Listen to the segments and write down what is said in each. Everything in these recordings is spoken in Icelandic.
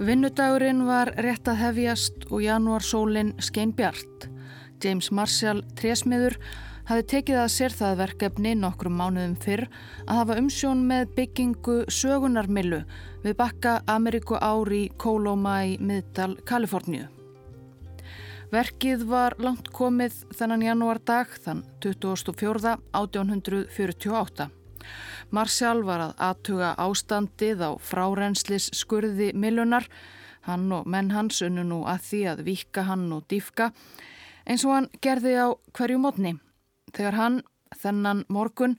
Vinnudagurinn var rétt að hefjast og janúarsólinn skein bjart. James Marshall, trésmiður, hafi tekið að sér það verkefni nokkrum mánuðum fyrr að hafa umsjón með byggingu sögunarmillu við bakka Ameríku ári Coloma í miðdal Kaliforníu. Verkið var langt komið þennan janúardag þann 24. 1848. Marsjál var að aðtuga ástandið á frárenslis skurði millunar. Hann og menn hans unnu nú að því að vika hann og dýfka eins og hann gerði á hverju mótni. Þegar hann, þennan morgun,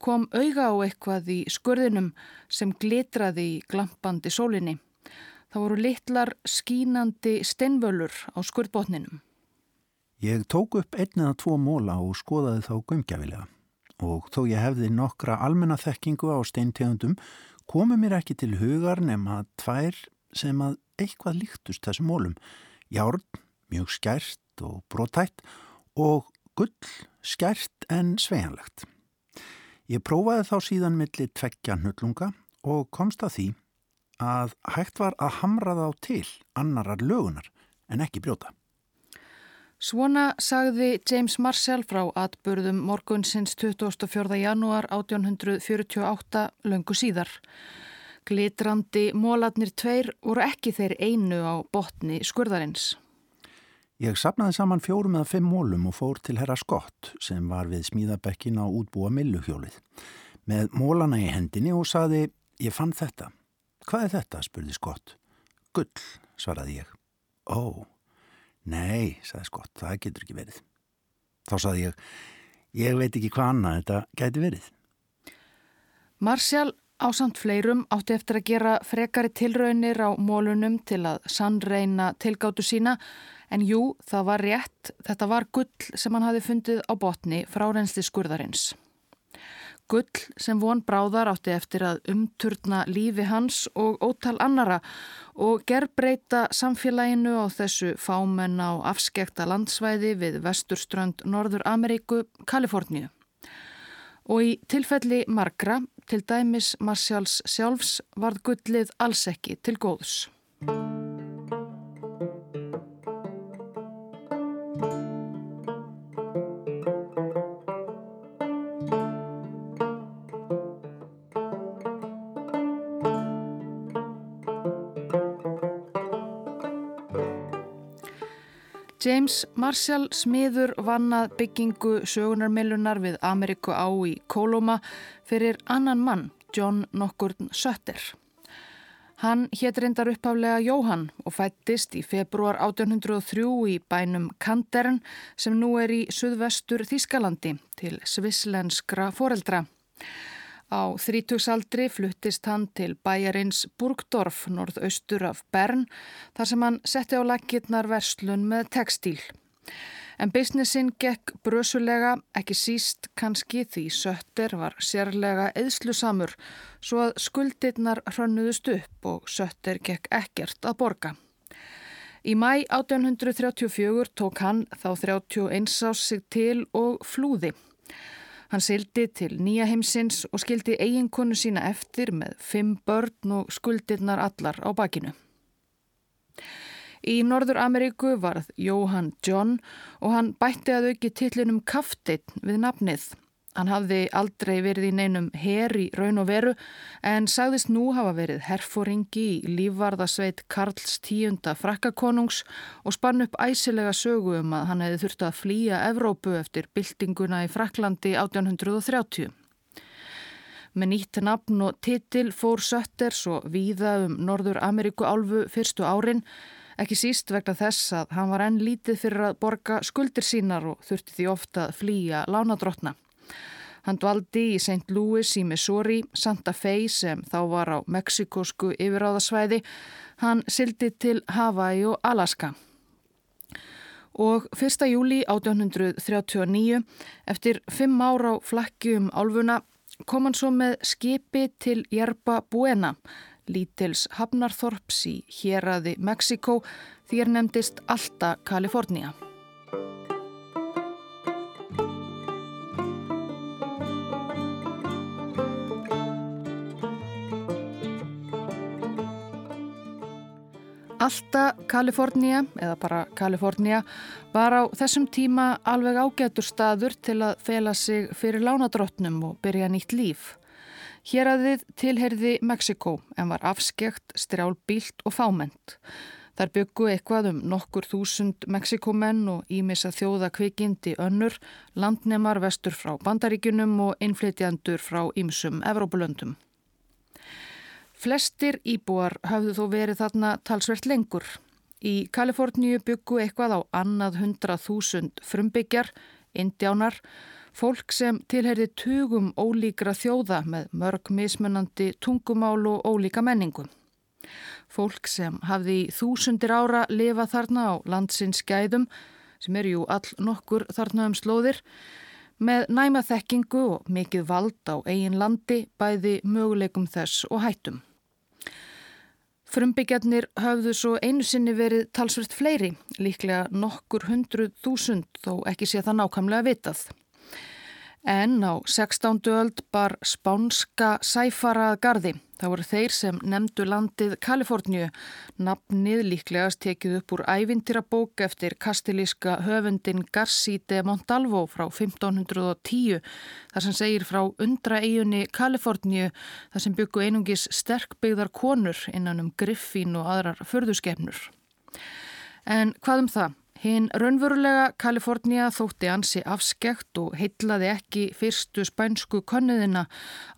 kom auga á eitthvað í skurðinum sem glitraði í glampandi sólinni. Það voru litlar skínandi steinvölur á skurðbótninum. Ég tók upp einn eða tvo móla og skoðaði þá gömgjafilega og þó ég hefði nokkra almennathekkingu á steintegundum komu mér ekki til hugar nema tvær sem að eitthvað líktust þessum mólum. Járn, mjög skært og brótætt og gull, skært en sveianlegt. Ég prófaði þá síðan millir tveggja hnullunga og komst að því að hægt var að hamra þá til annarar lögunar en ekki brjóta. Svona sagði James Marshall frá atbörðum morgunsins 24. janúar 1848 löngu síðar. Glitrandi móladnir tveir voru ekki þeir einu á botni skurðarins. Ég sapnaði saman fjórum eða fimm mólum og fór til herra Skott sem var við smíðabekkin á útbúa milluhjólið. Með mólana í hendinni og saði ég fann þetta. Hvað er þetta? spurði Skott. Gull, svaraði ég. Ó. Nei, sagði Skott, það getur ekki verið. Þá sagði ég, ég veit ekki hvað annað þetta gæti verið. Marsjál ásamt fleirum átti eftir að gera frekari tilraunir á mólunum til að sannreina tilgáttu sína en jú, það var rétt, þetta var gull sem hann hafi fundið á botni frá reynsli skurðarins. Gull sem von bráðar átti eftir að umturna lífi hans og ótal annara og gerbreyta samfélaginu á þessu fámenn á afskekta landsvæði við vesturströnd Norður Ameríku, Kaliforníu. Og í tilfelli margra, til dæmis Marsjáls sjálfs, varð gullið alls ekki til góðs. James Marshall smiður vannað byggingu sögunarmillunar við Ameriku á í Koloma fyrir annan mann, John Nokkurn Sötter. Hann hétt reyndar uppaflega Jóhann og fættist í februar 1803 í bænum Kandern sem nú er í suðvestur Þískalandi til svislenskra foreldra. Á þrítugsaldri fluttist hann til bæjarins Burgdorf, norðaustur af Bern, þar sem hann setti á lakirnar verslun með textíl. En businessin gekk brösulega, ekki síst kannski því Sötter var sérlega eðslusamur, svo að skuldirnar hrönnuðust upp og Sötter gekk ekkert að borga. Í mæ 1834 tók hann þá 31 ás sig til og flúði. Hann sildi til nýja heimsins og skildi eiginkonu sína eftir með fimm börn og skuldirnar allar á bakinu. Í Norður Ameríku varð Jóhann John og hann bætti að auki tillinum Kaftin við nafnið. Hann hafði aldrei verið í neinum her í raun og veru en sagðist nú hafa verið herfóringi í lífvarðasveit Karls tíunda frakkakonungs og spann upp æsilega sögu um að hann hefði þurft að flýja Evrópu eftir byltinguna í Fraklandi 1830. Með nýtt nafn og titil fór Sötter svo víða um Norður Ameríku álfu fyrstu árin Ekki síst vegna þess að hann var enn lítið fyrir að borga skuldir sínar og þurfti því ofta að flýja lánadrottna. Hann dvaldi í St. Louis í Missouri, Santa Fe sem þá var á meksikosku yfiráðasvæði. Hann sildi til Hawaii og Alaska. Og 1. júli 1839, eftir fimm ára á flakki um álfuna, kom hann svo með skipi til Jerba Buena, lítils Hafnarþorps í Hjeraði, Mexiko, því er nefndist Alta, Kalifornia. Alta Kalifornía, eða bara Kalifornía, var á þessum tíma alveg ágætur staður til að fela sig fyrir lánadrottnum og byrja nýtt líf. Hér að þið tilherði Mexiko en var afskekt, strjálbílt og fáment. Þar byggu eitthvað um nokkur þúsund Mexikomenn og ímissa þjóða kvikindi önnur, landnemar vestur frá bandaríkunum og innflytjandur frá ýmsum Evrópulöndum. Flestir íbúar hafðu þó verið þarna talsvert lengur. Í Kaliforníu byggu eitthvað á annað hundrað þúsund frumbyggjar, indjánar, fólk sem tilherði tugum ólíkra þjóða með mörg mismunandi tungumál og ólíka menningu. Fólk sem hafði í þúsundir ára lifað þarna á landsins gæðum, sem eru jú all nokkur þarna um slóðir, með næma þekkingu og mikið vald á eigin landi bæði möguleikum þess og hættum. Frumbyggjarnir höfðu svo einu sinni verið talsvört fleiri, líklega nokkur hundruð þúsund þó ekki sé það nákvæmlega vitað. En á 16. öld bar spánska sæfara gardi Það voru þeir sem nefndu landið Kaliforníu, nafnið líklegast tekið upp úr ævintýrabók eftir kastilíska höfundin Garci de Montalvo frá 1510, þar sem segir frá undra eigunni Kaliforníu, þar sem byggu einungis sterkbyggðar konur innan um griffín og aðrar förðuskefnur. En hvað um það? Hinn raunverulega Kalifornia þótti ansi afskekt og heitlaði ekki fyrstu spænsku konniðina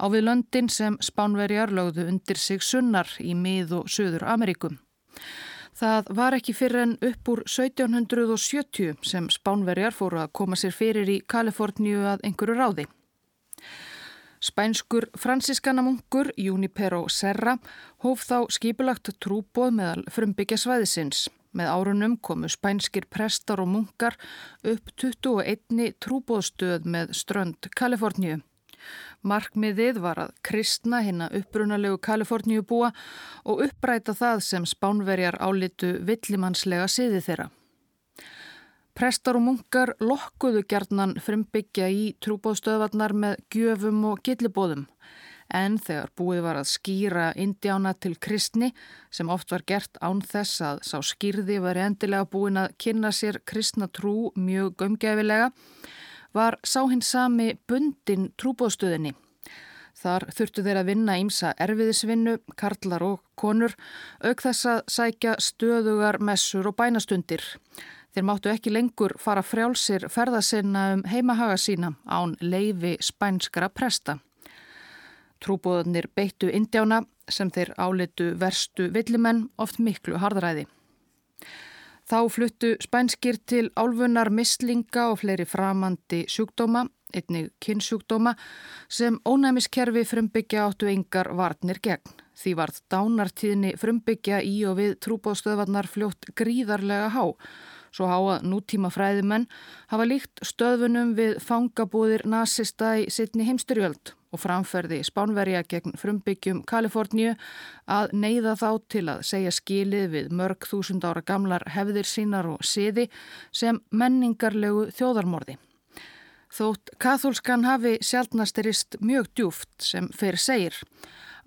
á við löndin sem spánverjar lögðu undir sig sunnar í mið- og söður Ameríkum. Það var ekki fyrir en upp úr 1770 sem spánverjar fóru að koma sér fyrir í Kaliforníu að einhverju ráði. Spænskur fransískanamungur Junipero Serra hóf þá skipulagt trúbóð meðal frumbyggja svæðisins. Með árunum komu spænskir prestar og munkar upp 21 trúbóðstöð með strönd Kaliforníu. Markmiðið var að kristna hinn að upprunalegu Kaliforníu búa og uppræta það sem spánverjar álitu villimannslega siði þeirra. Prestar og munkar lokkuðu gerðnan frumbyggja í trúbóðstöðvarnar með gjöfum og gillibóðum en þegar búið var að skýra indjána til kristni sem oft var gert án þess að sá skýrði var endilega búin að kynna sér kristna trú mjög gömgefilega, var sá hins sami bundin trúbóðstöðinni. Þar þurftu þeir að vinna ímsa erfiðisvinnu, karlar og konur, auk þess að sækja stöðugar, messur og bænastundir. Þeir máttu ekki lengur fara frjálsir ferðasinna um heimahaga sína án leifi spænskara presta. Trúbóðanir beittu indjána sem þeir álitu verstu villimenn oft miklu harðræði. Þá fluttu spænskir til álfunar mislinga og fleiri framandi sjúkdóma, einnig kynnsjúkdóma, sem ónæmiskerfi frumbyggja áttu yngar varnir gegn. Því varð dánartíðni frumbyggja í og við trúbóðstöðvarnar fljótt gríðarlega há svo háa nútíma fræðimenn hafa líkt stöðfunum við fangabúðir nazista í sittni heimstyrjöld og framferði spánverja gegn frumbyggjum Kaliforníu að neyða þá til að segja skilið við mörg þúsund ára gamlar hefðir sínar og siði sem menningarlegu þjóðarmorði. Þótt kathólskan hafi sjálfnasterist mjög djúft sem fyrir segir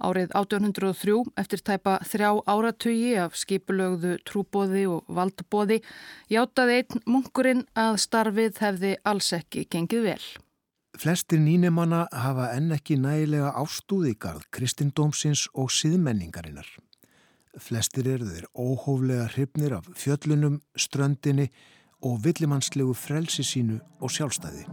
Árið 1803 eftir tæpa þrjá áratugi af skipulögðu trúbóði og valdbóði játaði einn munkurinn að starfið hefði alls ekki gengið vel. Flestir nýnemanna hafa enn ekki nægilega ástúðigarð kristindómsins og síðmenningarinnar. Flestir eru þeir óhóflega hrifnir af fjöllunum, ströndinni og villimannslegu frelsi sínu og sjálfstæði.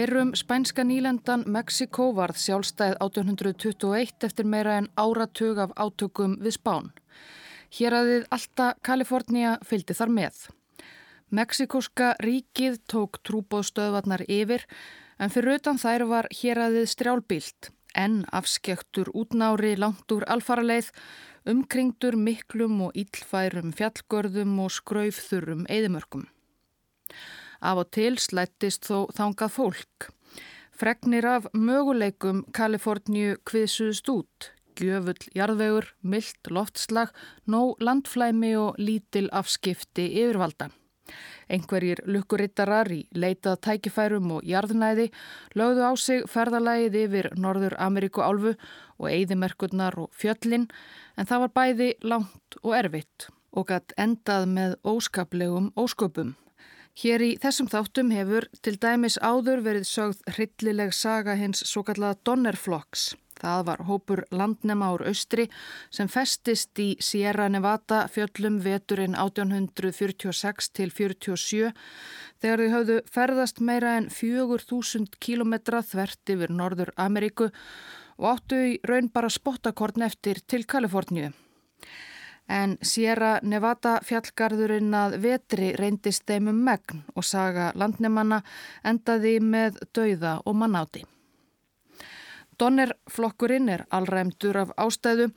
Fyrrum spænska nýlendan Mexiko varð sjálfstæð 1821 eftir meira en áratug af átökum við Spán. Hér aðið alltaf Kalifornia fylgdi þar með. Mexikoska ríkið tók trúbóðstöðvarnar yfir en fyrir utan þær var hér aðið strjálbílt en afskektur útnári langt úr alfaraleið umkringdur miklum og íllfærum fjallgörðum og skraufþurrum eðimörkum. Af og til slættist þó þangað fólk. Fregnir af möguleikum Kaliforníu kviðsuðst út. Gjöfull jarðvegur, myllt loftslag, nóg landflæmi og lítil afskipti yfirvalda. Einhverjir lukkurittarar í leitað tækifærum og jarðnæði lögðu á sig ferðalægið yfir Norður Ameríku álfu og eigðimerkurnar og fjöllin en það var bæði langt og erfitt og gætt endað með óskaplegum ósköpum. Hér í þessum þáttum hefur til dæmis áður verið sögð hryllileg saga hins svo kallaða Donnerflokks Það var hópur landnema úr austri sem festist í Sierra Nevada fjöllum veturinn 1846 til 47 þegar þau hafðu ferðast meira en 4000 kilometra þvert yfir Norður Ameríku og áttu í raun bara spottakorn eftir til Kaliforníu. En Sierra Nevada fjallgarðurinn að vetri reyndist þeim um megn og saga landnemanna endaði með dauða og mannáti. Donnerflokkurinn er allræmdur af ástæðu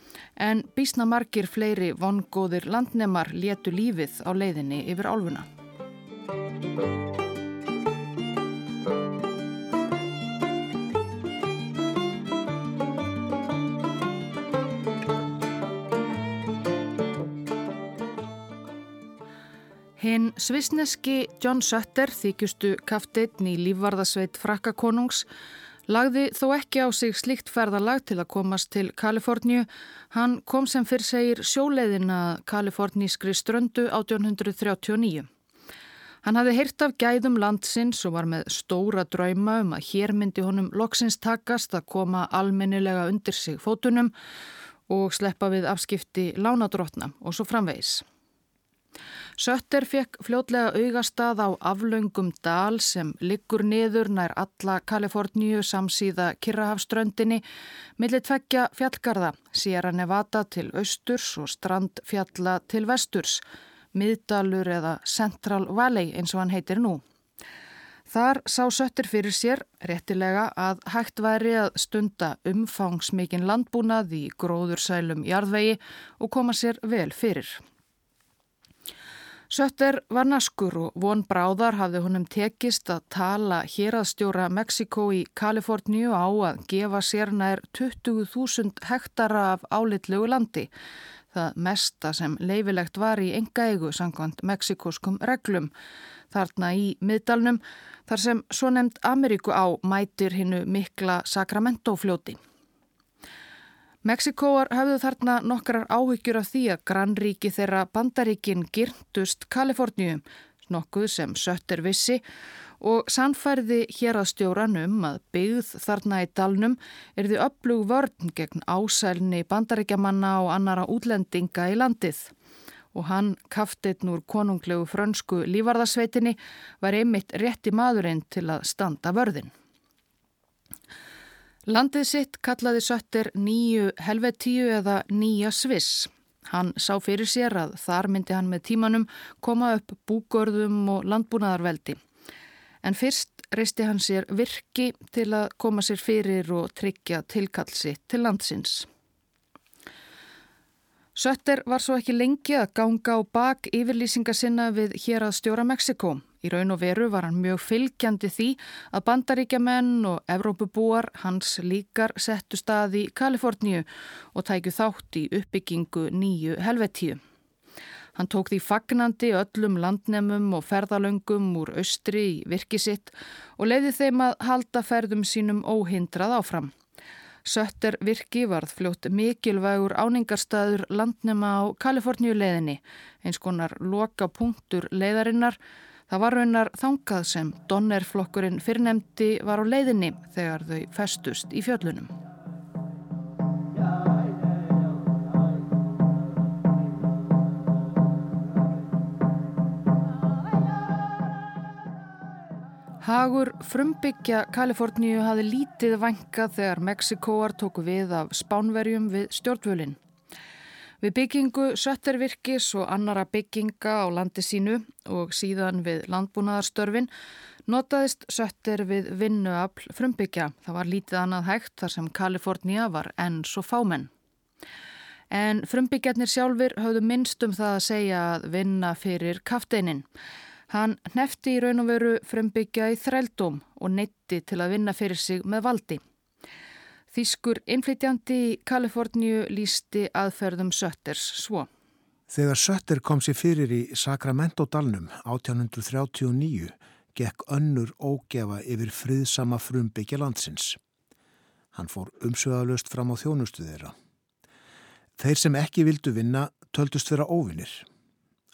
en bísna margir fleiri vongóðir landnemar létu lífið á leiðinni yfir álfuna. Hinn svisneski John Sutter, þykjustu kafteitn í lífvarðasveit frakkakonungs, Lagði þó ekki á sig slikt ferðalag til að komast til Kaliforníu. Hann kom sem fyrr segir sjóleiðina kalifornískri ströndu 1839. Hann hafði heyrt af gæðum landsins og var með stóra drauma um að hér myndi honum loksins takast að koma almennilega undir sig fótunum og sleppa við afskipti lánadrótna og svo framvegis. Sötter fekk fljótlega augastað á aflaungum dal sem liggur niður nær alla Kaliforníu samsíða Kirrahafströndinni millir tveggja fjallgarða, Sierra Nevada til austurs og strandfjalla til vesturs, miðdalur eða Central Valley eins og hann heitir nú. Þar sá Sötter fyrir sér, réttilega, að hægt væri að stunda umfangsmikinn landbúnað í gróðursælum jarðvegi og koma sér vel fyrir. Sötter var naskur og von bráðar hafði honum tekist að tala héraðstjóra Mexiko í Kaliforníu á að gefa sér nær 20.000 hektara af álitlegu landi. Það mesta sem leifilegt var í enga eigu sangkvæmt meksikoskum reglum. Þarna í miðdalnum þar sem svo nefnd Ameríku á mætir hinnu mikla Sacramento fljóti. Mexikóar hafðu þarna nokkrar áhyggjur af því að grannríki þeirra bandaríkin girndust Kaliforníum, nokkuð sem sött er vissi og sannfærði hér að stjóran um að byggð þarna í dalnum er því upplug vörn gegn ásælni bandaríkjamanna og annara útlendinga í landið. Og hann, kaftinn úr konunglegu frönsku lífarðasveitinni, var einmitt rétti maðurinn til að standa vörðin. Landið sitt kallaði Sötter nýju helvetíu eða nýja sviss. Hann sá fyrir sér að þar myndi hann með tímanum koma upp búgörðum og landbúnaðarveldi. En fyrst reisti hann sér virki til að koma sér fyrir og tryggja tilkallsi til landsins. Sötter var svo ekki lengi að ganga á bak yfirlýsinga sinna við hér að stjóra Mexiko. Í raun og veru var hann mjög fylgjandi því að bandaríkjamenn og Evrópubúar hans líkar settu stað í Kaliforníu og tækju þátt í uppbyggingu nýju helvetíu. Hann tók því fagnandi öllum landnemum og ferðalöngum úr austri í virkisitt og leiði þeim að halda ferðum sínum óhindrað áfram. Sötter virki varð fljótt mikilvægur áningarstaður landnema á Kaliforníu leiðinni, eins konar loka punktur leiðarinnar Það var raunar þangað sem Donnerflokkurinn fyrrnemdi var á leiðinni þegar þau festust í fjöllunum. Hagur frumbyggja Kaliforníu hafi lítið vangað þegar Mexikóar tóku við af spánverjum við stjórnvölinn. Við byggingu söttervirkis og annara bygginga á landi sínu og síðan við landbúnaðarstörfin notaðist sötter við vinnuafl frumbyggja. Það var lítið annað hægt þar sem Kalifornia var enn svo fámenn. En frumbyggjarnir sjálfur höfðu minnst um það að segja að vinna fyrir kafteinin. Hann nefti í raun og veru frumbyggja í þrældóm og neytti til að vinna fyrir sig með valdi. Þýskur innflytjandi í Kaliforníu lísti aðferðum Sötters svo. Þegar Sötter kom sér fyrir í Sacramento-dalnum 1839 gekk önnur ógefa yfir friðsama frumbyggja landsins. Hann fór umsöðalöst fram á þjónustu þeirra. Þeir sem ekki vildu vinna töldust vera óvinnir.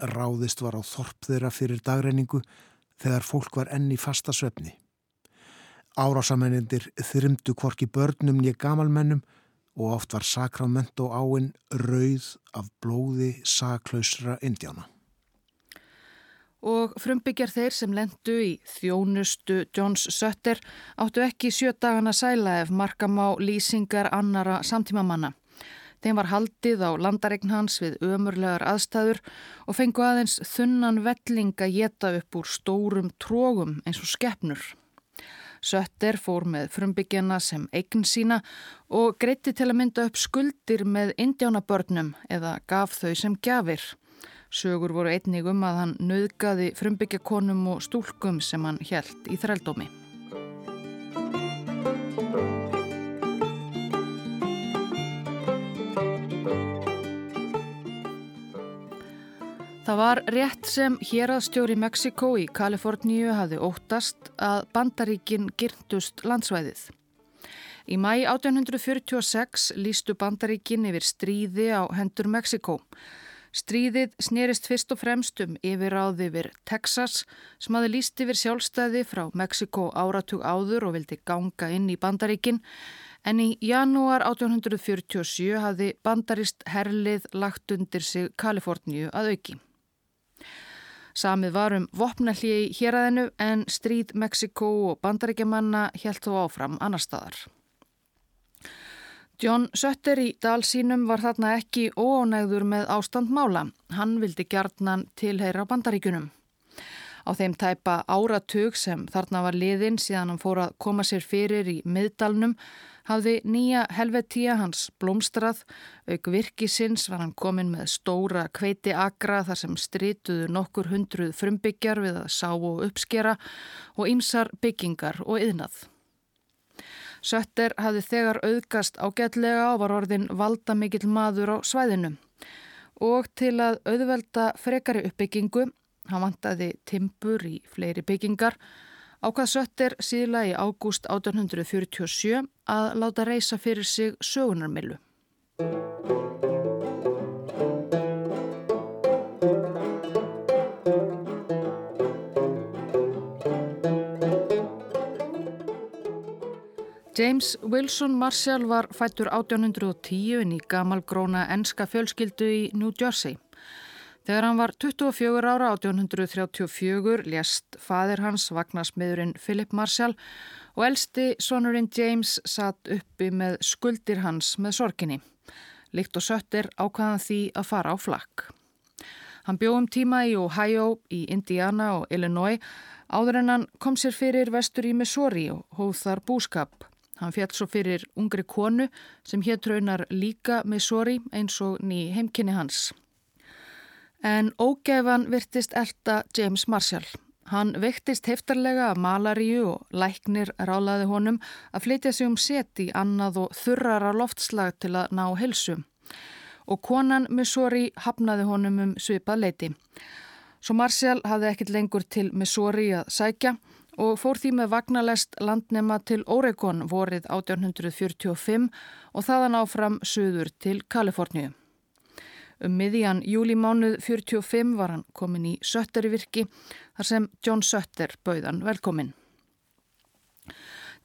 Ráðist var á þorp þeirra fyrir dagreiningu þegar fólk var enni fasta svefni. Árásamennindir þyrmdu kvorki börnum nýja gamalmennum og oft var Sacramento áinn rauð af blóði saklausra indjána. Og frumbyggjar þeir sem lendu í þjónustu Johns Sutter áttu ekki sjö dagana sæla ef markam á lýsingar annara samtímamanna. Þeim var haldið á landaregn hans við ömurlegar aðstæður og fengu aðeins þunnan velling að geta upp úr stórum trógum eins og skeppnur. Sötter fór með frumbyggjana sem eign sína og greitti til að mynda upp skuldir með indjánabörnum eða gaf þau sem gjafir. Sögur voru einnig um að hann nöðgaði frumbyggjakonum og stúlkum sem hann hjælt í þrældómi. Það var rétt sem héraðstjóri Mexiko í Kaliforníu hafði óttast að bandaríkin gyrndust landsvæðið. Í mæ 1846 lístu bandaríkin yfir stríði á hendur Mexiko. Stríðið snerist fyrst og fremst um yfirráð yfir Texas sem hafi líst yfir sjálfstæði frá Mexiko áratug áður og vildi ganga inn í bandaríkin en í janúar 1847 hafði bandarist herlið lagt undir sig Kaliforníu að auki. Samið var um vopnalli í héræðinu en stríð Mexiko og bandaríkjamanna helt þó áfram annar staðar. John Sutter í dalsínum var þarna ekki ónægður með ástand mála. Hann vildi gjarnan tilheyra bandaríkunum. Á þeim tæpa áratug sem þarna var liðin síðan hann fór að koma sér fyrir í miðdalnum hafði nýja helvetía hans blómstrað, auk virkisins var hann komin með stóra kveiti agra þar sem strituðu nokkur hundruð frumbyggjar við að sá og uppskera og ýmsar byggingar og yðnað. Sötter hafði þegar auðgast ágætlega og var orðin valda mikill maður á svæðinu. Og til að auðvelda frekari uppbyggingu, hann vantaði timpur í fleiri byggingar, Ákvað Sötter síðla í ágúst 1847 að láta reysa fyrir sig sögunarmilu. James Wilson Marshall var fættur 1810 í gamalgróna enska fjölskyldu í New Jersey. Þegar hann var 24 ára 1834 lést fadir hans vagnasmiðurinn Philip Marshall og elsti sonurinn James satt uppi með skuldir hans með sorginni. Líkt og söttir ákvaðan því að fara á flakk. Hann bjóðum tíma í Ohio, í Indiana og Illinois áður en hann kom sér fyrir vestur í Missouri og hóð þar búskap. Hann fjall svo fyrir ungri konu sem hér traunar líka Missouri eins og ný heimkynni hans. En ógefan virtist elda James Marshall. Hann vektist heftarlega af malaríu og læknir rálaði honum að flytja sig um seti annað og þurrara loftslag til að ná helsu. Og konan Missouri hafnaði honum um svipað leiti. Svo Marshall hafði ekkit lengur til Missouri að sækja og fór því með vagnalest landnema til Oregon vorið 1845 og þaðan áfram söður til Kaliforníu. Um miðjan júlimánuð 45 var hann komin í Sötterivirki þar sem John Sötter bauðan velkomin.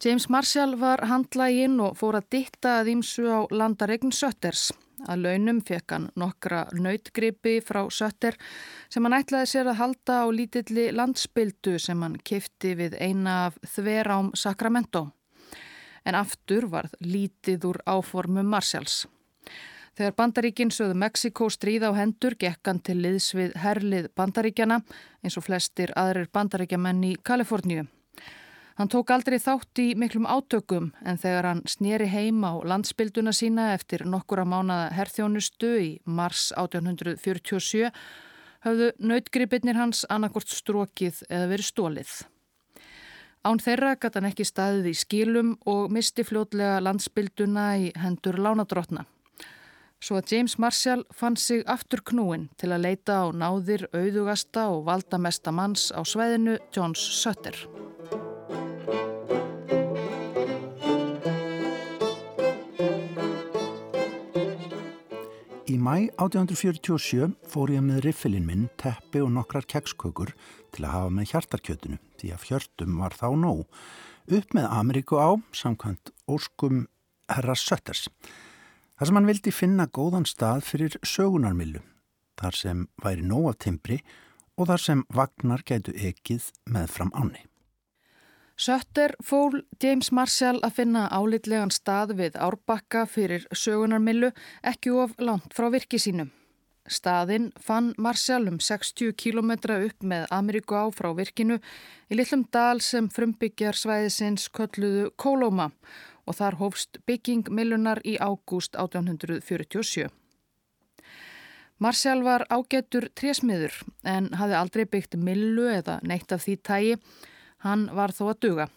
James Marshall var handlæginn og fór að ditta að ímsu á landaregn Sötters. Að launum fekk hann nokkra nautgripi frá Sötter sem hann ætlaði sér að halda á lítilli landsbyldu sem hann kifti við eina af þverám Sacramento. En aftur varð lítið úr áformum Marshalls. Þegar bandaríkinn sögðu Mexiko stríð á hendur gekkan til liðs við herlið bandaríkjana eins og flestir aðrir bandaríkjamenn í Kaliforníu. Hann tók aldrei þátt í miklum átökum en þegar hann snýri heim á landsbylduna sína eftir nokkura mánada herþjónustu í mars 1847 hafðu nautgripirnir hans annarkort strókið eða verið stólið. Án þeirra gæti hann ekki staðið í skilum og misti fljótlega landsbylduna í hendur lánadrótna. Svo að James Marshall fann sig aftur knúin til að leita á náðir auðugasta og valdamesta manns á sveðinu Johns Sutter. Í mæ 1847 fór ég með riffilinn minn, teppi og nokkrar kekskökur til að hafa með hjartarkjötinu því að hjörtum var þá nóg. Upp með Ameríku á, samkvæmt óskum herra Sötters. Þar sem hann vildi finna góðan stað fyrir sögunarmillu, þar sem væri nóg af timbri og þar sem vagnar gætu ekið með fram áni. Sötter fól James Marshall að finna álitlegan stað við árbakka fyrir sögunarmillu ekki of langt frá virki sínum. Staðinn fann Marshall um 60 km upp með Ameríku á frá virkinu í litlum dal sem frumbyggjar svæðisins kölluðu Kólóma og þar hófst bygging millunar í ágúst 1847. Marshall var ágættur trésmiður en hafði aldrei byggt millu eða neitt af því tægi. Hann var þó að duga.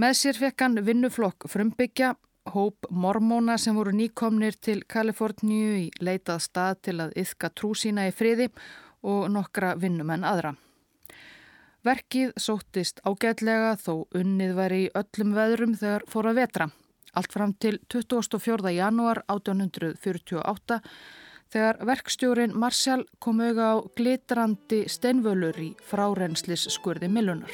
Með sér fekk hann vinnuflokk frumbyggja, hóp mormóna sem voru nýkomnir til Kaliforníu í leitað stað til að yfka trú sína í friði og nokkra vinnumenn aðra. Verkið sóttist ágætlega þó unnið var í öllum veðrum þegar fór að vetra. Allt fram til 24. janúar 1848 þegar verkstjórin Marshall kom auga á glitrandi steinvölur í frárenslis skurði millunar.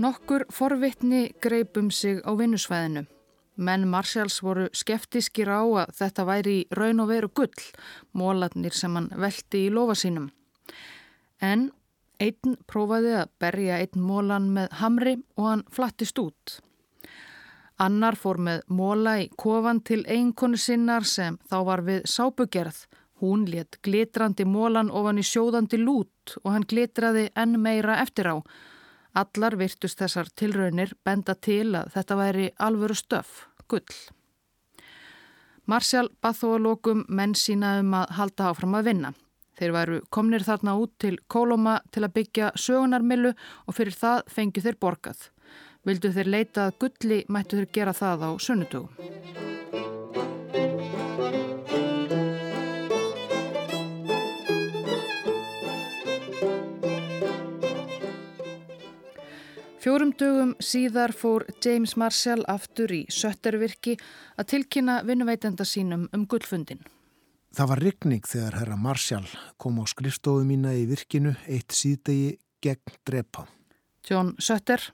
Nokkur forvitni greipum sig á vinnusvæðinu. Menn Marshalls voru skeftiskir á að þetta væri raun og veru gull, mólatnir sem hann veldi í lofa sínum. En einn prófaði að berja einn mólan með hamri og hann flattist út. Annar fór með móla í kofan til einkonu sinnar sem þá var við sápugerð. Hún let glitrandi mólan ofan í sjóðandi lút og hann glitraði enn meira eftir á. Allar virtust þessar tilraunir benda til að þetta væri alvöru stöf, gull. Marshall bað þó að lókum menn sína um að halda áfram að vinna. Þeir væru komnir þarna út til Kólóma til að byggja sögunarmillu og fyrir það fengju þeir borgað. Vildu þeir leita að gulli mættu þeir gera það á sunnutugum. Fjórum dögum síðar fór James Marshall aftur í söttervirki að tilkynna vinnuveitenda sínum um gullfundin. Það var rigning þegar herra Marshall kom á skrifstofu mína í virkinu eitt síðdegi gegn drepa. John Sutter.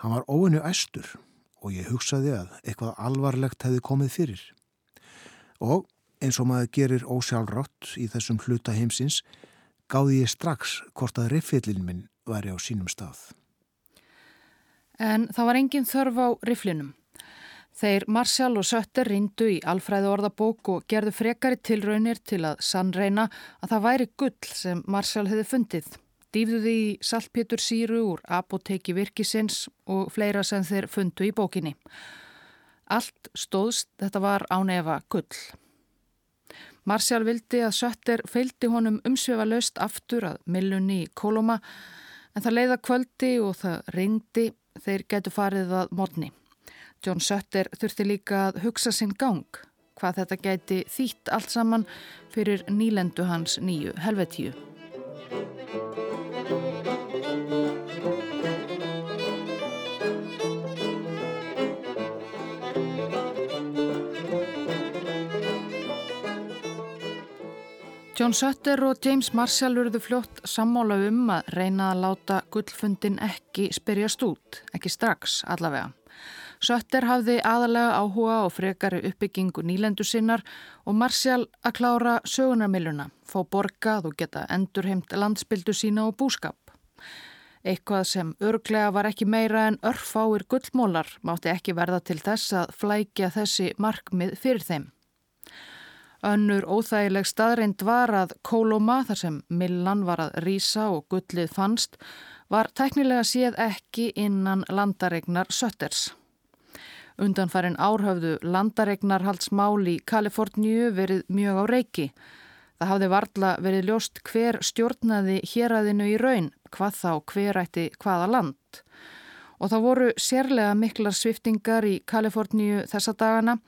Hann var óinu æstur og ég hugsaði að eitthvað alvarlegt hefði komið fyrir. Og eins og maður gerir ósjálfrátt í þessum hluta heimsins gáði ég strax hvort að riffillin minn væri á sínum stað en það var engin þörf á riflinum. Þeir Marshall og Sötter rindu í alfræðu orðabók og gerðu frekari tilraunir til að sannreina að það væri gull sem Marshall hefði fundið. Dýfðuði í saltpétur síru úr apoteki virkisins og fleira sem þeir fundu í bókinni. Allt stóðst, þetta var ánefa gull. Marshall vildi að Sötter feildi honum umsvefa löst aftur að millunni í Koloma en það leiða kvöldi og það ringdi þeir getur farið að morni. John Sutter þurfti líka að hugsa sinn gang, hvað þetta gæti þýtt allt saman fyrir nýlendu hans nýju helvetíu. John Sutter og James Marshall verðu fljótt sammála um að reyna að láta gullfundin ekki spyrjast út, ekki strax allavega. Sutter hafði aðalega áhuga á frekari uppbyggingu nýlendu sinnar og Marshall að klára sögunarmiluna, fá borgað og geta endurheimt landsbyldu sína og búskap. Eitthvað sem örglega var ekki meira en örfáir gullmólar mátti ekki verða til þess að flækja þessi markmið fyrir þeim. Önnur óþægileg staðreind var að Kólóma, þar sem Millan var að rýsa og gullið fannst, var teknilega séð ekki innan landaregnar Sötters. Undanfærin árhafðu landaregnarhaldsmál í Kaliforníu verið mjög á reiki. Það hafði varla verið ljóst hver stjórnaði héræðinu í raun, hvað þá hver ætti hvaða land. Og það voru sérlega miklar sviftingar í Kaliforníu þessa dagana.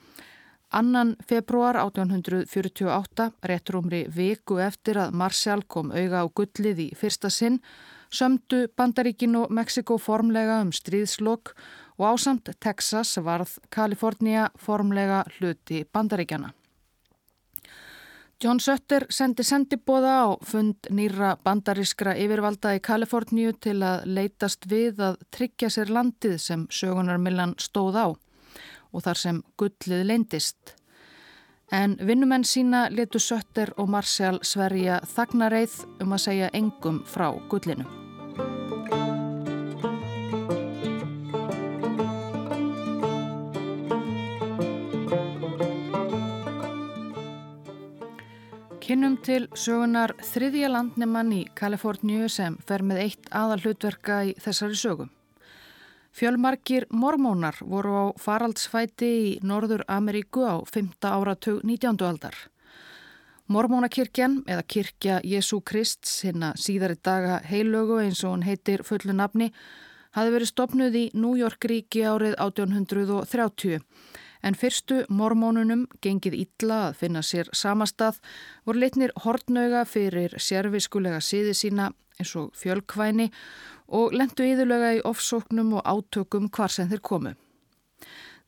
Annan februar 1848, réttur umri viku eftir að Marshall kom auga á gullið í fyrsta sinn, sömdu Bandaríkin og Mexiko formlega um stríðslokk og ásamt Texas varð Kalifornia formlega hluti Bandaríkjana. John Sutter sendi sendibóða á fund nýra bandarískra yfirvalda í Kaliforníu til að leitast við að tryggja sér landið sem sögunarmillan stóð á og þar sem gullið leindist. En vinnumenn sína letu Sutter og Marshall sverja þagnareið um að segja engum frá gullinu. Kynnum til sögunar þriðja landnemann í Kaliforníu sem fer með eitt aðal hlutverka í þessari sögum. Fjölmarkir mormónar voru á faraldsfæti í Norður Ameríku á 5. áratug 19. aldar. Mormónakirkjan eða kirkja Jésu Krist sinna síðari daga heilögu eins og hún heitir fullu nafni hafi verið stopnuð í New York ríki árið 1830 en fyrstu mormónunum gengið illa að finna sér samastað voru litnir hortnauga fyrir sérviskulega síði sína eins og fjölkvæni og lendu íðulega í ofsóknum og átökum hvar sem þeir komu.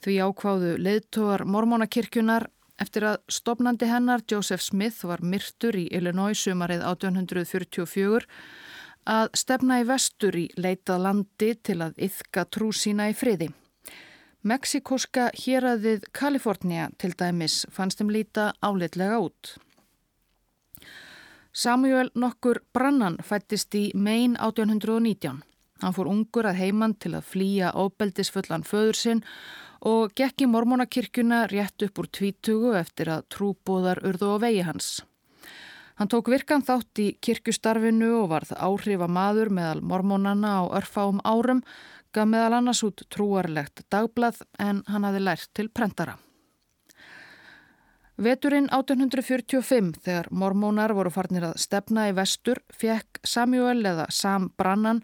Því ákváðu leðtóar mormónakirkjunar eftir að stopnandi hennar Joseph Smith var myrtur í Illinois sumarið 1844 að stefna í vestur í leitað landi til að yfka trú sína í friði. Mexikoska héræðið Kalifornia til dæmis fannst þeim líta áleitlega út. Samuel nokkur Brannan fættist í Maine 1819. Hann fór ungur að heimann til að flýja óbeldisfullan föður sinn og gekk í mormónakirkjuna rétt upp úr tvítugu eftir að trúbóðar urðu á vegi hans. Hann tók virkan þátt í kirkjustarfinu og varð áhrifa maður meðal mormónana á örfáum árum gaf meðal annars út trúarlegt dagblað en hann hafi lært til prentara. Veturinn 1845 þegar mormónar voru farnir að stefna í vestur fekk Samuel eða Sam Brannan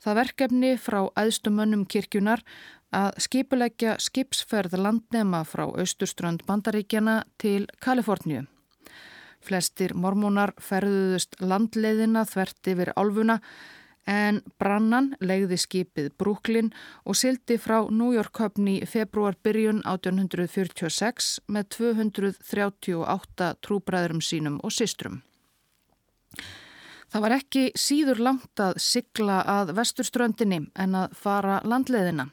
það verkefni frá æðstumönnum kirkjunar að skipuleggja skipsferð landnema frá austurströnd bandaríkjana til Kaliforníu. Flestir mormónar ferðuðust landleiðina þvert yfir álfuna en Brannan legði skipið Brooklyn og sildi frá New York höfni februar byrjun 1846 með 238 trúbræðurum sínum og sistrum. Það var ekki síður langt að sigla að vesturströndinni en að fara landleðina.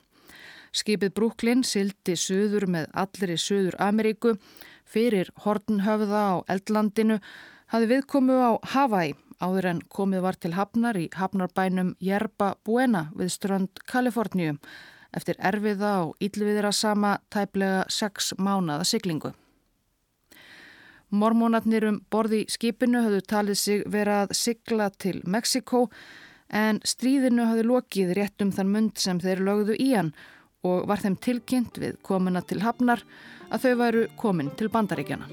Skipið Brooklyn sildi söður með allir í söður Ameríku fyrir Hortenhöfða á Eldlandinu hafði viðkomu á Hawaii áður en komið var til Hafnar í Hafnarbænum Jerba Buena við strönd Kaliforníum eftir erfiða og ílviðra sama tæplega sex mánada siglingu. Mormónatnir um borði skipinu höfðu talið sig vera að sigla til Mexiko en stríðinu höfðu lokið rétt um þann mund sem þeir lögðu í hann og var þeim tilkynnt við komuna til Hafnar að þau væru komin til bandaríkjana.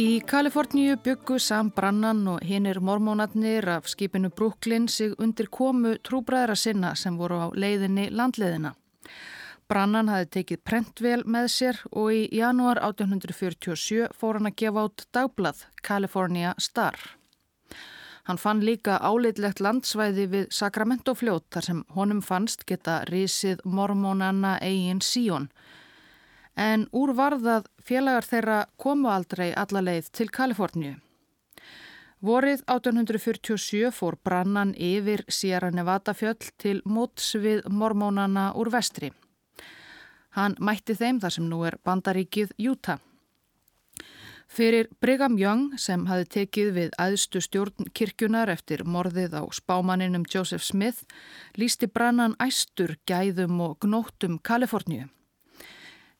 Í Kaliforníu byggu Sam Brannan og hinnir mormónatnir af skipinu Brooklyn sig undir komu trúbræðra sinna sem voru á leiðinni landleiðina. Brannan hafi tekið prentvel með sér og í janúar 1847 fór hann að gefa át dagblad California Star. Hann fann líka áleitlegt landsvæði við Sacramento fljót þar sem honum fannst geta risið mormónanna eigin síón en úr varðað félagar þeirra komu aldrei alla leið til Kaliforníu. Vorið 1847 fór brannan yfir Sierra Nevada fjöll til móts við mormónana úr vestri. Hann mætti þeim þar sem nú er bandaríkið Utah. Fyrir Brigham Young sem hafi tekið við aðstu stjórn kirkjunar eftir morðið á spámaninum Joseph Smith lísti brannan æstur gæðum og gnóttum Kaliforníu.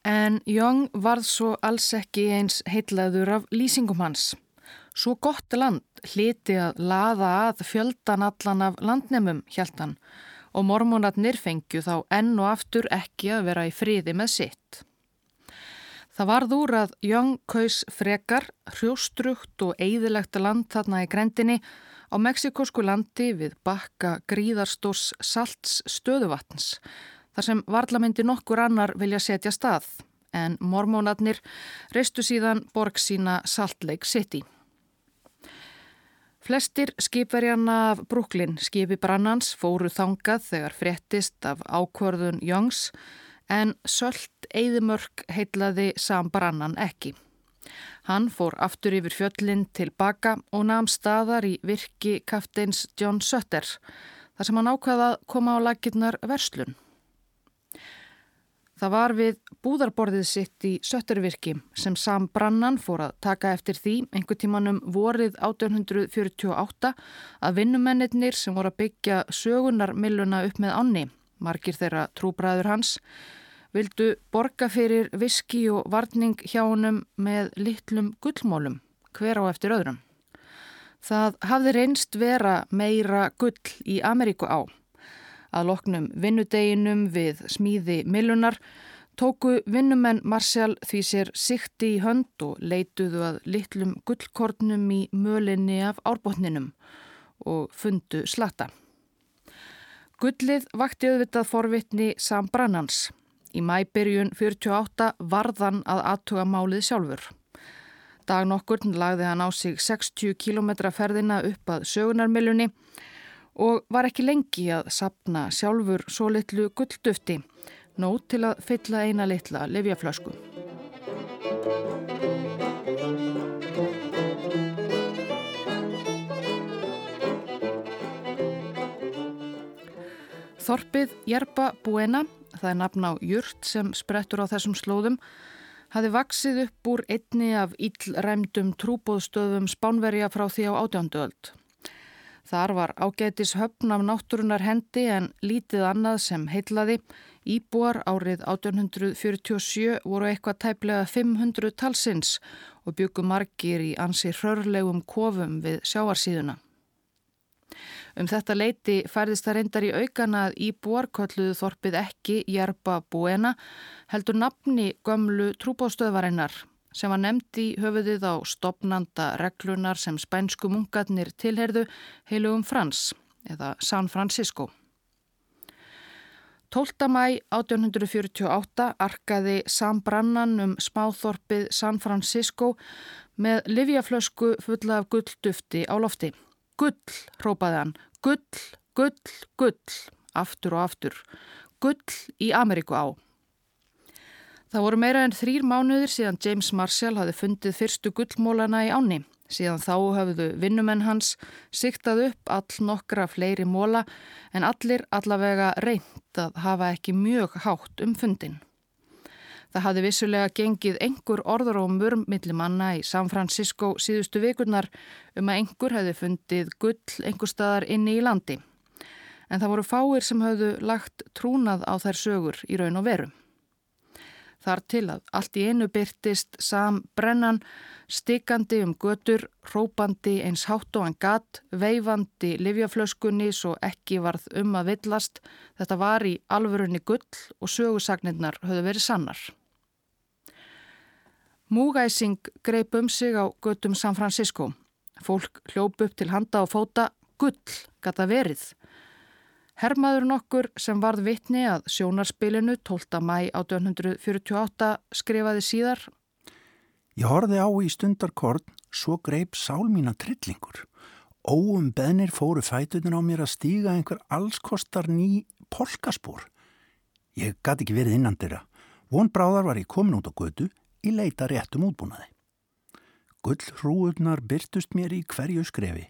En Young varð svo alls ekki eins heitlaður af lýsingum hans. Svo gott land hliti að laða að fjöldan allan af landnemum, hjæltan, og mormónatnir fengju þá enn og aftur ekki að vera í fríði með sitt. Það varð úr að Young kaus frekar, hrjóstrugt og eigðilegt land þarna í grendinni á meksikosku landi við bakka gríðarstórs salts stöðuvatns þar sem varlamyndi nokkur annar vilja setja stað en mormónatnir reistu síðan borg sína Salt Lake City. Flestir skipverjana af Brooklyn skipi brannans fóru þangað þegar fréttist af ákvörðun Youngs en Sölt Eidimörk heitlaði Sam Brannan ekki. Hann fór aftur yfir fjöllin til baka og namn staðar í virki kafteins John Sutter þar sem hann ákvaða að koma á lakirnar verslun. Það var við búðarborðið sitt í Söttervirki sem Sam Brannan fór að taka eftir því einhver tímanum vorið 1848 að vinnumennir sem voru að byggja sögunarmilluna upp með ánni, margir þeirra trúbræður hans, vildu borga fyrir viski og varning hjá honum með litlum gullmólum, hver á eftir öðrum. Það hafði reynst vera meira gull í Ameríku á. Að loknum vinnudeginum við smíði millunar tóku vinnumenn Marsjál því sér sikti í hönd og leituðu að litlum gullkornum í mölinni af árbótninum og fundu slata. Gullið vakti auðvitað forvitni Sam Brannans. Í mæbyrjun 48 varðan að aðtuga málið sjálfur. Dag nokkur lagði hann á sig 60 km ferðina upp að sögunarmilunni og var ekki lengi að sapna sjálfur svo litlu gulldufti, nót til að fylla eina litla lefjaflösku. Þorpið Jerba Buena, það er nafn á jurt sem sprettur á þessum slóðum, hafi vaksið upp úr einni af íllræmdum trúbóðstöðum spánverja frá því á átjánduöld. Þar var ágætis höfn af náttúrunar hendi en lítið annað sem heitlaði. Íbúar árið 1847 voru eitthvað tæplega 500 talsins og byggu margir í ansi hrörlegum kofum við sjáarsíðuna. Um þetta leiti færðist það reyndar í aukana að íbúar kölluðu þorpið ekki Jerba Buena heldur nafni gömlu trúbástöðvarinnar sem var nefnd í höfuðið á stopnanda reglunar sem spænsku munkarnir tilherðu heilugum Frans eða San Francisco. 12. mæ 1848 arkaði Sam Brannan um smáþorpið San Francisco með livjaflösku fulla af gulldufti á lofti. Gull, rópaði hann, gull, gull, gull, aftur og aftur. Gull í Ameríku á. Það voru meira en þrýr mánuðir síðan James Marshall hafi fundið fyrstu gullmólana í áni. Síðan þá hafðu vinnumenn hans siktað upp all nokkra fleiri móla en allir allavega reynd að hafa ekki mjög hátt um fundin. Það hafði vissulega gengið engur orður og mörgmillimanna í San Francisco síðustu vikurnar um að engur hefði fundið gull engur staðar inni í landi. En það voru fáir sem hafðu lagt trúnað á þær sögur í raun og veru. Þar til að allt í einu byrtist Sam Brennan stikandi um götur, rópandi eins hátt og hann gatt, veifandi livjaflöskunni svo ekki varð um að villast. Þetta var í alvörunni gull og sögusagnirnar höfðu verið sannar. Múgæsing greip um sig á göttum San Francisco. Fólk hljóp upp til handa og fóta gull gata verið. Hermaður nokkur sem varð vitni að sjónarspilinu 12. mæ 1848 skrifaði síðar Ég horfi á í stundarkorn, svo greip sál mína trillingur. Óum beðnir fóru fætutin á mér að stíga einhver allskostar ný polkaspór. Ég gæti ekki verið innan þeirra. Von bráðar var ég komin út á götu í leita réttum útbúnaði. Gullrúurnar byrtust mér í hverju skrefi.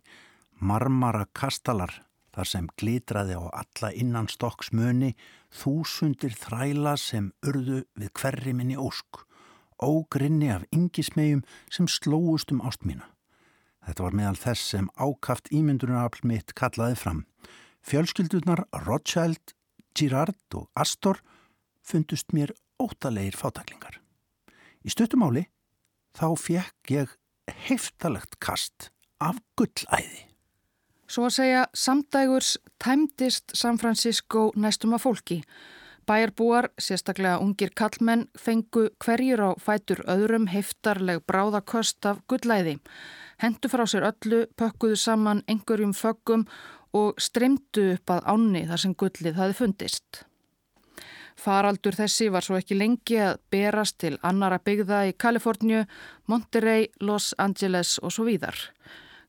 Marmara kastalar þar sem glitraði á alla innan stokksmöni þúsundir þræla sem urðu við hverri minni ósk, ógrinni af yngismegjum sem slóust um ást mína. Þetta var meðal þess sem ákaft ímyndunarafl mitt kallaði fram. Fjölskyldurnar Rothschild, Girard og Astor fundust mér ótalegir fátaklingar. Í stuttumáli þá fekk ég heftalegt kast af gullæði. Svo að segja samdægurs tæmdist San Francisco næstum að fólki. Bæjarbúar, sérstaklega ungir kallmenn, fengu hverjur á fætur öðrum heftarleg bráðaköst af gullæði. Hendu frá sér öllu, pökkuðu saman einhverjum föggum og streymdu upp að áni þar sem gullið hafi fundist. Faraldur þessi var svo ekki lengi að berast til annara byggða í Kaliforníu, Monterey, Los Angeles og svo víðar.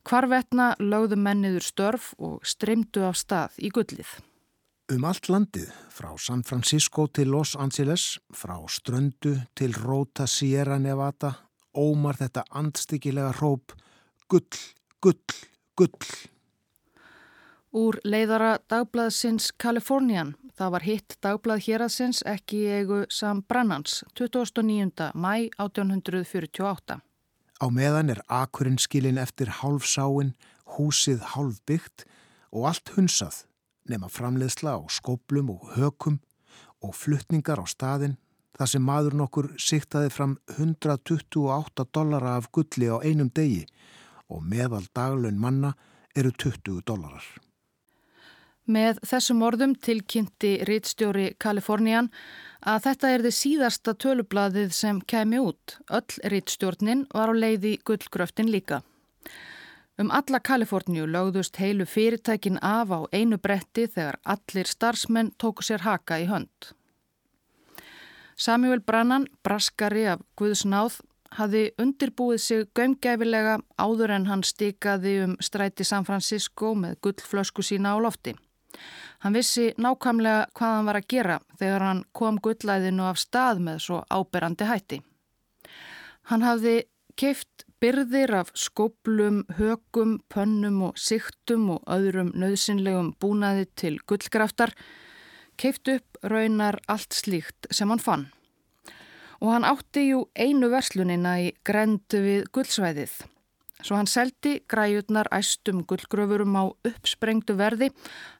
Hvarvetna lögðu menniður störf og streymdu af stað í gullið. Um allt landið, frá San Francisco til Los Angeles, frá Ströndu til Rota Sierra Nevada, ómar þetta andstyggilega hróp gull, gull, gull. Úr leiðara dagblaðsins Kalifornian, það var hitt dagblað héraðsins ekki eigu Sam Brannans, 29. mæ 1848. Á meðan er akurinn skilin eftir hálfsáin, húsið hálfbyggt og allt hunsað nema framleiðsla á skóplum og hökum og fluttningar á staðin þar sem maður nokkur siktaði fram 128 dollara af gulli á einum degi og meðal daglun manna eru 20 dollarar. Með þessum orðum tilkynnti Ritstjóri Kalifornian að þetta er þið síðasta tölublaðið sem kemi út. Öll Ritstjórnin var á leiði gullgröftin líka. Um alla Kaliforníu lögðust heilu fyrirtækin af á einu bretti þegar allir starfsmenn tóku sér haka í hönd. Samuel Brannan, braskari af Guðsnáð, hafði undirbúið sig gömgæfilega áður en hann stikaði um stræti San Francisco með gullflösku sína á lofti. Hann vissi nákvæmlega hvað hann var að gera þegar hann kom gullæðinu af stað með svo áberandi hætti. Hann hafði keift byrðir af skóplum, hökum, pönnum og siktum og öðrum nöðsynlegum búnaði til gullgraftar, keift upp raunar allt slíkt sem hann fann. Og hann átti jú einu verslunina í grendu við gullsvæðið. Svo hann seldi græjurnar æstum gullgröfurum á uppsprengtu verði.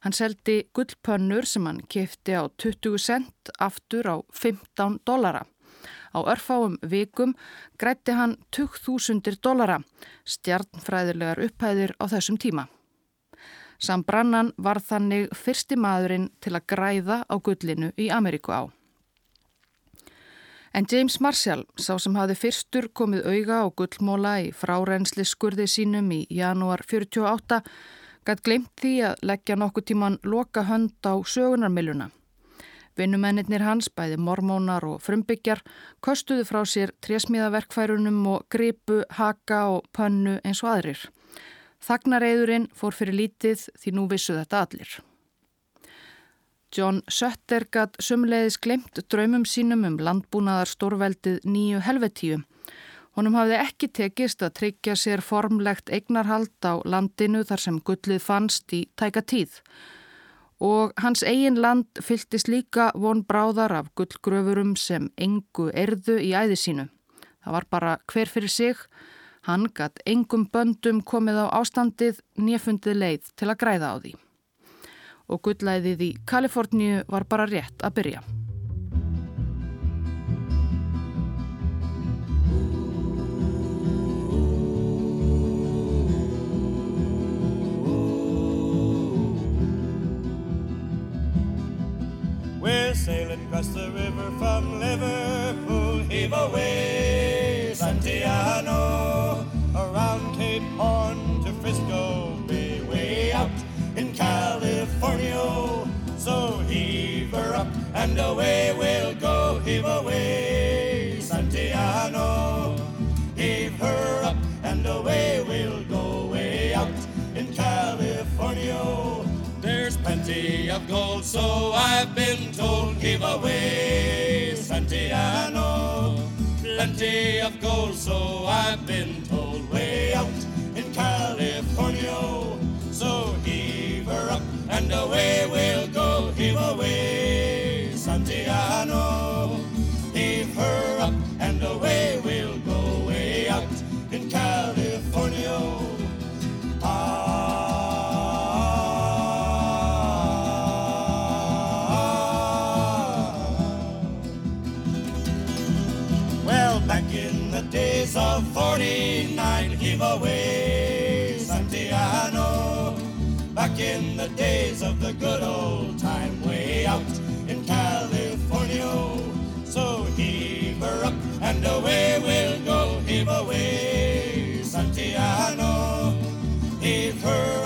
Hann seldi gullpönnur sem hann kifti á 20 cent aftur á 15 dollara. Á örfáum vikum grætti hann 20.000 dollara, stjarnfræðilegar upphæðir á þessum tíma. Sam Brannan var þannig fyrsti maðurinn til að græða á gullinu í Ameríku á. En James Marshall, sá sem hafði fyrstur komið auga á gullmóla í frárensli skurði sínum í janúar 48, gætt glemt því að leggja nokkuð tíman loka hönd á sögunarmiluna. Vinnumennir hans, bæði mormónar og frumbyggjar, kostuðu frá sér trésmíðaverkfærunum og gripu, haka og pönnu eins og aðrir. Þagnareiðurinn fór fyrir lítið því nú vissu þetta allir. John Sutter gatt sumleiðis glemt draumum sínum um landbúnaðar stórveldið nýju helvetíu. Honum hafði ekki tekist að tryggja sér formlegt eignarhald á landinu þar sem gullið fannst í tæka tíð. Og hans eigin land fyltist líka von bráðar af gullgröfurum sem engu erðu í æði sínu. Það var bara hver fyrir sig. Hann gatt engum böndum komið á ástandið nýjafundið leið til að græða á því og gullæðið í Kaliforníu var bara rétt að byrja. We're sailing across the river from Liverpool, heave away, Santiano, around Cape Horn to Frisco, be way out in California. So heave her up and away we'll go, heave away, Santiano. Heave her up and away we'll go way out in California. There's plenty of gold, so I've been told, heave away, Santiano. Plenty of gold, so I've been told, way out in California. And away we'll go. Heave away, Santiano. Heave her up and away we'll go way out in California. Ah. Well, back in the days of 49, heave away, the days of the good old time way out in California. So heave her up and away we'll go, heave away, Santiano, heave her